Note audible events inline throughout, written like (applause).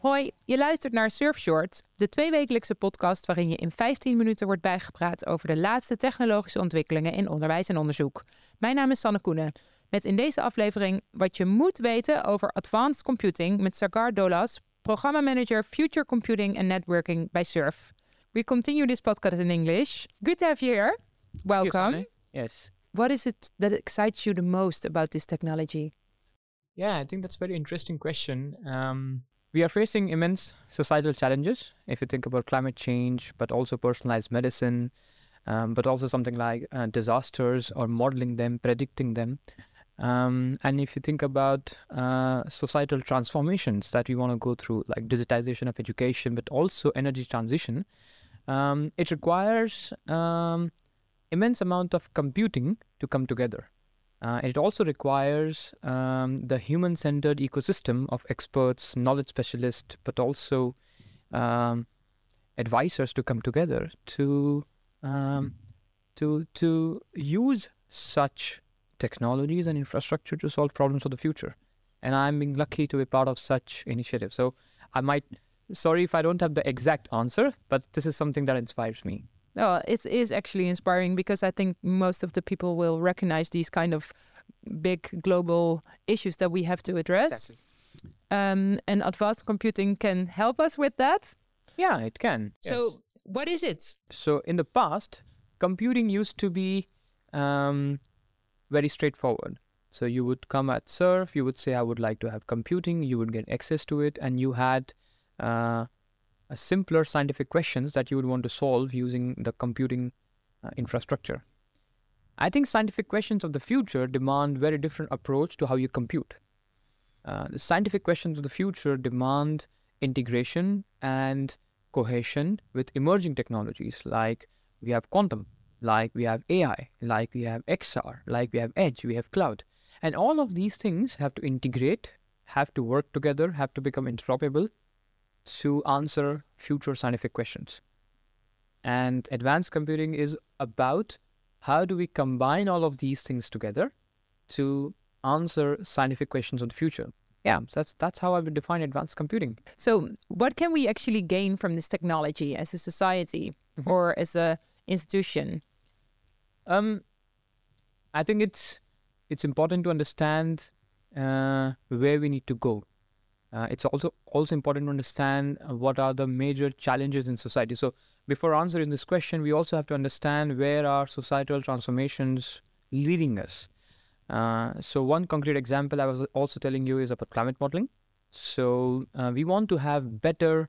Hoi, je luistert naar Surfshort, de tweewekelijkse podcast waarin je in 15 minuten wordt bijgepraat over de laatste technologische ontwikkelingen in onderwijs en onderzoek. Mijn naam is Sanne Koenen. Met in deze aflevering wat je moet weten over advanced computing met Sagar Dolas, programmamanager Future Computing and Networking bij Surf. We continue this podcast in English. Good to have you here. Welcome. Yes. What is it that excites you the most about this technology? Yeah, I think that's a very interesting question. Um, we are facing immense societal challenges if you think about climate change, but also personalized medicine, um, but also something like uh, disasters or modeling them, predicting them. Um, and if you think about uh, societal transformations that we want to go through, like digitization of education, but also energy transition, um, it requires um, immense amount of computing to come together. Uh, it also requires um, the human centered ecosystem of experts, knowledge specialists, but also um, advisors to come together to, um, to, to use such technologies and infrastructure to solve problems of the future. And I'm being lucky to be part of such initiative. So I might, sorry if I don't have the exact answer, but this is something that inspires me. Oh, it is actually inspiring because I think most of the people will recognize these kind of big global issues that we have to address. Exactly. Um, and advanced computing can help us with that. Yeah, it can. So, yes. what is it? So in the past, computing used to be um, very straightforward. So you would come at Surf, you would say, I would like to have computing, you would get access to it, and you had uh, simpler scientific questions that you would want to solve using the computing uh, infrastructure. I think scientific questions of the future demand very different approach to how you compute. Uh, the scientific questions of the future demand integration and cohesion with emerging technologies like we have quantum, like we have AI, like we have XR, like we have edge, we have cloud. And all of these things have to integrate, have to work together, have to become interoperable to answer future scientific questions. And advanced computing is about how do we combine all of these things together to answer scientific questions of the future. Yeah, so that's that's how I would define advanced computing. So, what can we actually gain from this technology as a society or as a institution? Um, I think it's it's important to understand uh, where we need to go. Uh, it's also also important to understand uh, what are the major challenges in society. So before answering this question, we also have to understand where are societal transformations leading us. Uh, so one concrete example I was also telling you is about climate modeling. So uh, we want to have better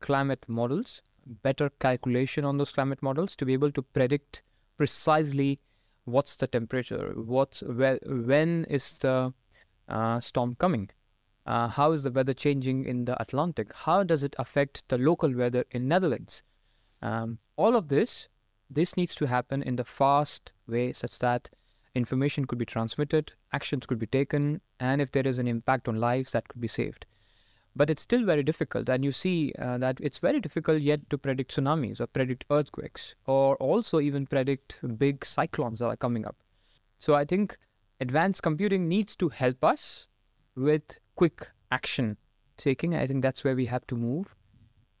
climate models, better calculation on those climate models to be able to predict precisely what's the temperature, what's when is the uh, storm coming, uh, how is the weather changing in the Atlantic, how does it affect the local weather in Netherlands. Um, all of this, this needs to happen in the fast way, such that information could be transmitted, actions could be taken, and if there is an impact on lives, that could be saved. But it's still very difficult and you see uh, that it's very difficult yet to predict tsunamis or predict earthquakes or also even predict big cyclones that are coming up. So i think advanced computing needs to help us with quick action taking i think that's where we have to move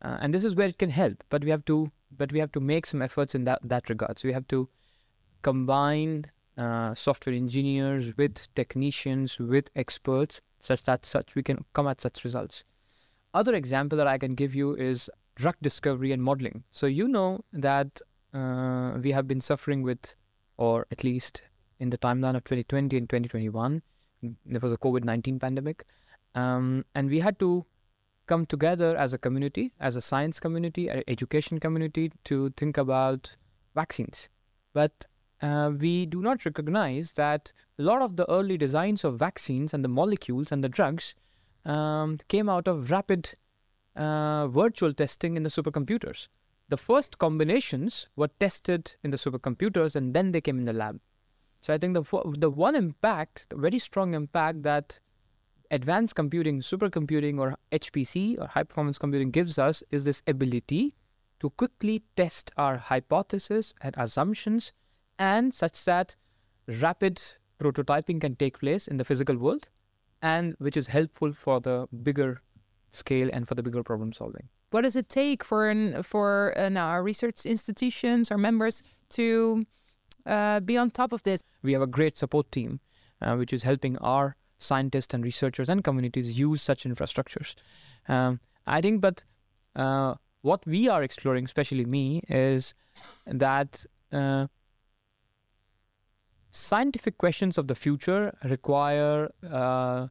uh, and this is where it can help but we have to but we have to make some efforts in that that regard so we have to combine uh, software engineers with technicians with experts such that such we can come at such results. Other example that I can give you is drug discovery and modeling. So you know that uh, we have been suffering with, or at least in the timeline of 2020 and 2021, there was a COVID 19 pandemic, um, and we had to come together as a community, as a science community, an education community, to think about vaccines. But uh, we do not recognize that a lot of the early designs of vaccines and the molecules and the drugs um, came out of rapid uh, virtual testing in the supercomputers. The first combinations were tested in the supercomputers and then they came in the lab. So I think the the one impact, the very strong impact that advanced computing, supercomputing, or HPC or high performance computing gives us is this ability to quickly test our hypotheses and assumptions and such that rapid prototyping can take place in the physical world and which is helpful for the bigger scale and for the bigger problem solving. What does it take for an, for uh, now our research institutions or members to uh, be on top of this? We have a great support team uh, which is helping our scientists and researchers and communities use such infrastructures. Um, I think, but uh, what we are exploring, especially me, is that uh, scientific questions of the future require uh,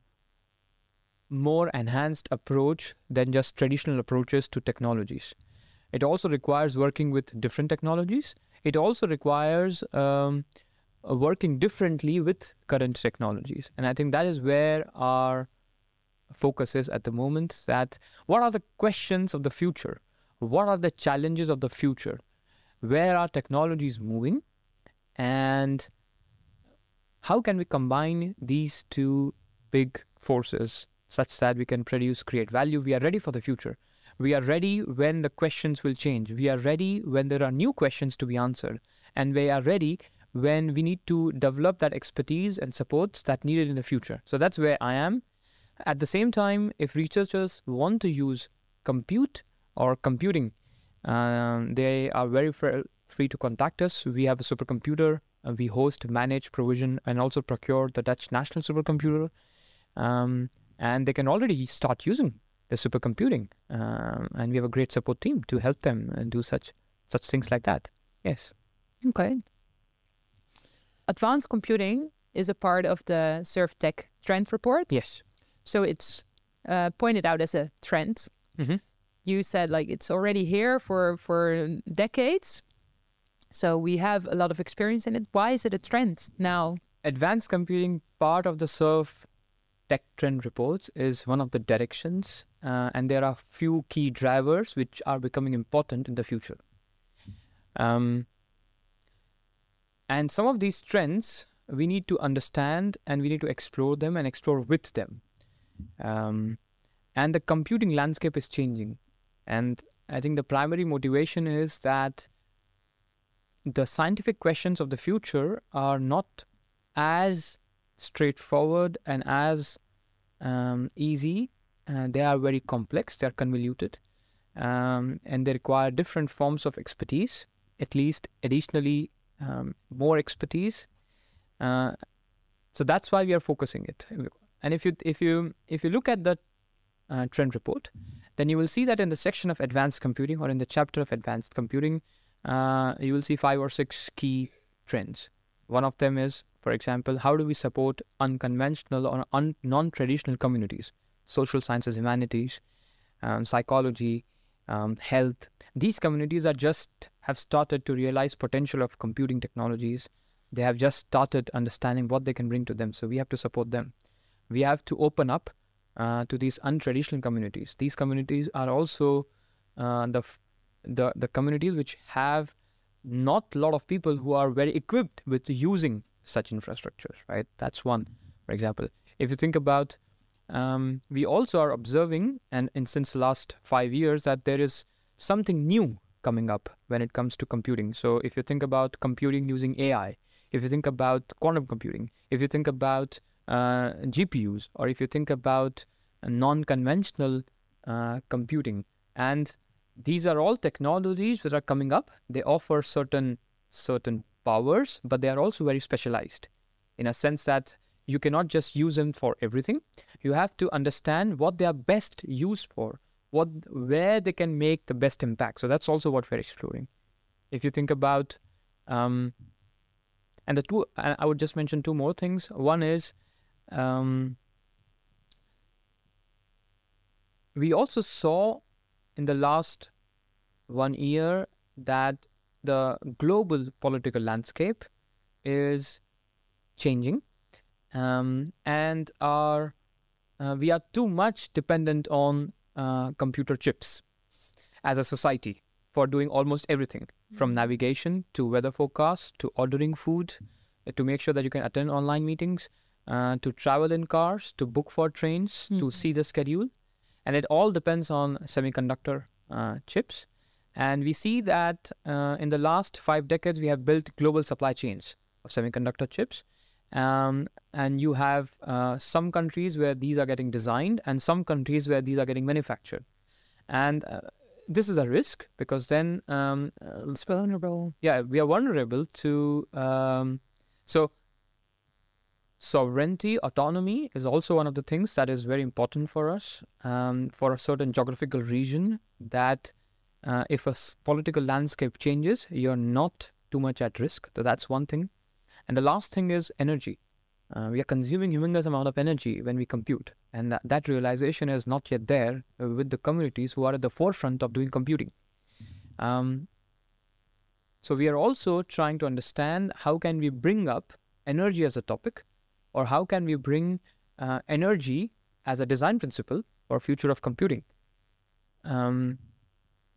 more enhanced approach than just traditional approaches to technologies. It also requires working with different technologies. It also requires um, working differently with current technologies. And I think that is where our focus is at the moment that what are the questions of the future? What are the challenges of the future? Where are technologies moving? And how can we combine these two big forces such that we can produce, create value? We are ready for the future. We are ready when the questions will change. We are ready when there are new questions to be answered. And we are ready when we need to develop that expertise and supports that needed in the future. So that's where I am. At the same time, if researchers want to use compute or computing, um, they are very fr- free to contact us. We have a supercomputer. Uh, we host, manage, provision, and also procure the Dutch national supercomputer. Um, and they can already start using the supercomputing. Um, and we have a great support team to help them and do such such things like that. Yes. Okay. Advanced computing is a part of the SurfTech trend report. Yes. So it's uh, pointed out as a trend. Mm-hmm. You said like it's already here for for decades. So we have a lot of experience in it. Why is it a trend now? Advanced computing part of the Surf Tech Trend reports is one of the directions, uh, and there are few key drivers which are becoming important in the future. Um, and some of these trends we need to understand and we need to explore them and explore with them. Um, and the computing landscape is changing. And I think the primary motivation is that the scientific questions of the future are not as straightforward and as um, easy. Uh, they are very complex, they are convoluted, um, and they require different forms of expertise, at least additionally um, more expertise. Uh, so that's why we are focusing it. And if you if you if you look at the uh, trend report, then you will see that in the section of advanced computing or in the chapter of advanced computing, uh, you will see five or six key trends. One of them is, for example, how do we support unconventional or un- non-traditional communities, social sciences, humanities, um, psychology, um, health. These communities are just have started to realize potential of computing technologies. They have just started understanding what they can bring to them. So we have to support them. We have to open up uh, to these untraditional communities. These communities are also uh, the the the communities which have not a lot of people who are very equipped with using such infrastructures. Right. That's one, for example. If you think about um, we also are observing, and, and since the last five years, that there is something new coming up when it comes to computing. So if you think about computing using AI, if you think about quantum computing, if you think about uh, GPUs, or if you think about non-conventional uh, computing, and these are all technologies that are coming up. They offer certain certain powers, but they are also very specialized, in a sense that you cannot just use them for everything. You have to understand what they are best used for, what where they can make the best impact. So that's also what we're exploring. If you think about, um, and the two, I would just mention two more things. One is, um, we also saw in the last one year that the global political landscape is changing um, and are uh, we are too much dependent on uh, computer chips as a society for doing almost everything mm-hmm. from navigation to weather forecast to ordering food uh, to make sure that you can attend online meetings uh, to travel in cars to book for trains mm-hmm. to see the schedule and it all depends on semiconductor uh, chips And we see that uh, in the last five decades, we have built global supply chains of semiconductor chips. Um, and you have uh, some countries where these are getting designed and some countries where these are getting manufactured. And uh, this is a risk because then um, uh, It's vulnerable. yeah we are vulnerable to um, so sovereignty autonomy is also one of the things that is very important for us um, for a certain geographical region that uh, if a political landscape changes you're not too much at risk. So that's one thing. And the last thing is energy. Uh, we are consuming humongous amount of energy when we compute. And that, that realization is not yet there uh, with the communities who are at the forefront of doing computing. Um, so we are also trying to understand how can we bring up energy as a topic, or how can we bring uh, energy as a design principle for future of computing. Um,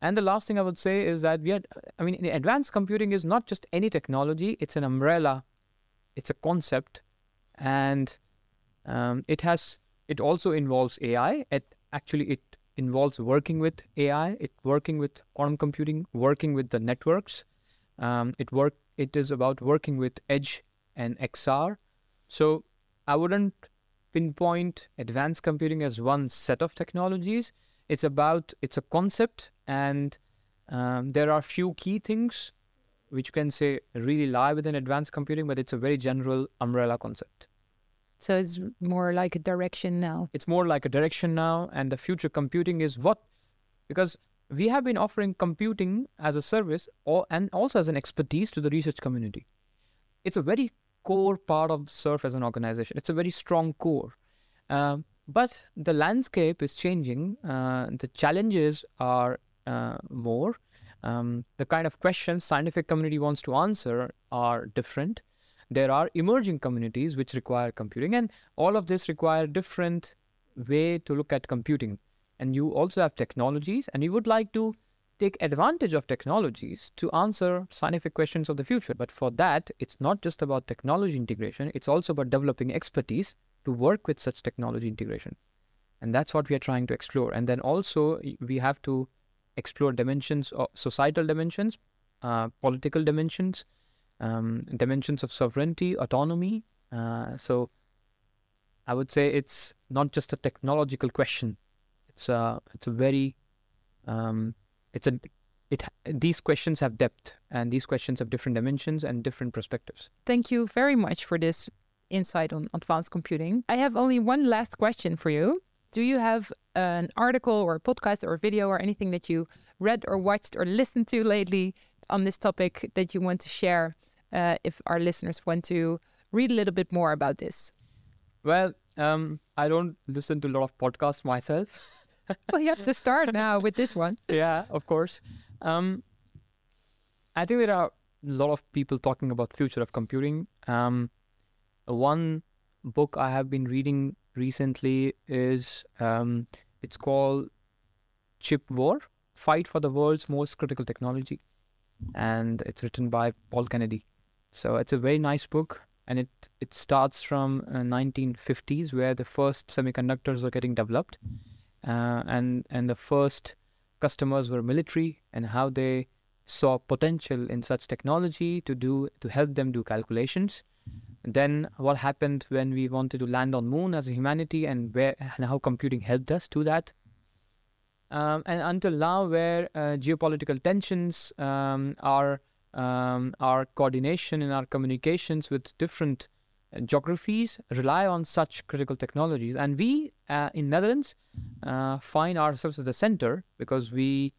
and the last thing I would say is that we are, I mean, advanced computing is not just any technology; it's an umbrella, it's a concept, and um, it has it also involves AI. It actually it involves working with AI, it working with quantum computing, working with the networks. Um, it work. It is about working with edge and XR. So I wouldn't pinpoint advanced computing as one set of technologies. It's about it's a concept, and um, there are few key things which you can say really lie within advanced computing, but it's a very general umbrella concept. So it's more like a direction now. It's more like a direction now, and the future computing is what because we have been offering computing as a service or and also as an expertise to the research community. It's a very core part of SURF as an organization. It's a very strong core. Um, but the landscape is changing. Uh, the challenges are uh, more. Um, the kind of questions scientific community wants to answer are different. There are emerging communities which require computing, and all of this require different way to look at computing. And you also have technologies, and you would like to take advantage of technologies to answer scientific questions of the future. But for that, it's not just about technology integration, it's also about developing expertise to work with such technology integration. And that's what we are trying to explore. And then also, we have to explore dimensions of societal dimensions, uh, political dimensions, um, dimensions of sovereignty, autonomy. Uh, so I would say it's not just a technological question. It's a it's a very um, it's a it these questions have depth and these questions have different dimensions and different perspectives. Thank you very much for this insight on advanced computing. I have only one last question for you. Do you have an article or a podcast or a video or anything that you read or watched or listened to lately on this topic that you want to share uh, if our listeners want to read a little bit more about this? Well, um, I don't listen to a lot of podcasts myself. (laughs) well, you have to start now with this one. (laughs) yeah, of course. Um, I think there are a lot of people talking about future of computing. Um, one book I have been reading recently is um, it's called Chip War: Fight for the World's Most Critical Technology, and it's written by Paul Kennedy. So it's a very nice book, and it it starts from uh, 1950s where the first semiconductors are getting developed, uh, and and the first customers were military and how they saw potential in such technology to do to help them do calculations. Then what happened when we wanted to land on moon as a humanity and where and how computing helped us do that? Um, and until now where uh, geopolitical tensions um, our um, our coordination and our communications with different geographies rely on such critical technologies and we uh, in netherlands uh, find ourselves at the center because we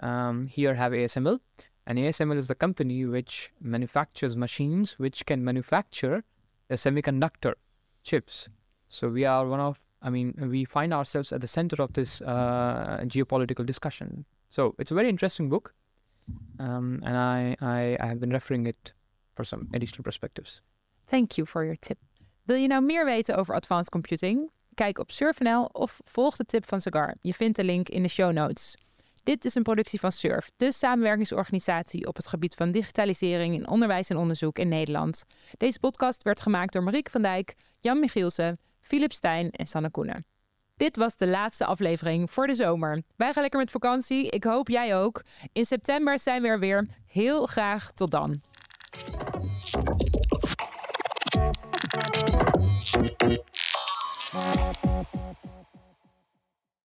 um, here have ASML, and ASML is the company which manufactures machines which can manufacture the semiconductor chips. So we are one of, I mean, we find ourselves at the center of this uh, geopolitical discussion. So it's a very interesting book, um, and I, I I have been referring it for some additional perspectives. Thank you for your tip. Wil je nou meer weten over advanced computing? Kijk op Surf.nl of volg de tip van Sagar. Je vindt de link in de show notes. Dit is een productie van Surf, de samenwerkingsorganisatie op het gebied van digitalisering in onderwijs en onderzoek in Nederland. Deze podcast werd gemaakt door Marieke van Dijk, Jan Michielsen, Philip Stijn en Sanne Koenen. Dit was de laatste aflevering voor de zomer. Wij gaan lekker met vakantie. Ik hoop jij ook. In september zijn we er weer. Heel graag tot dan.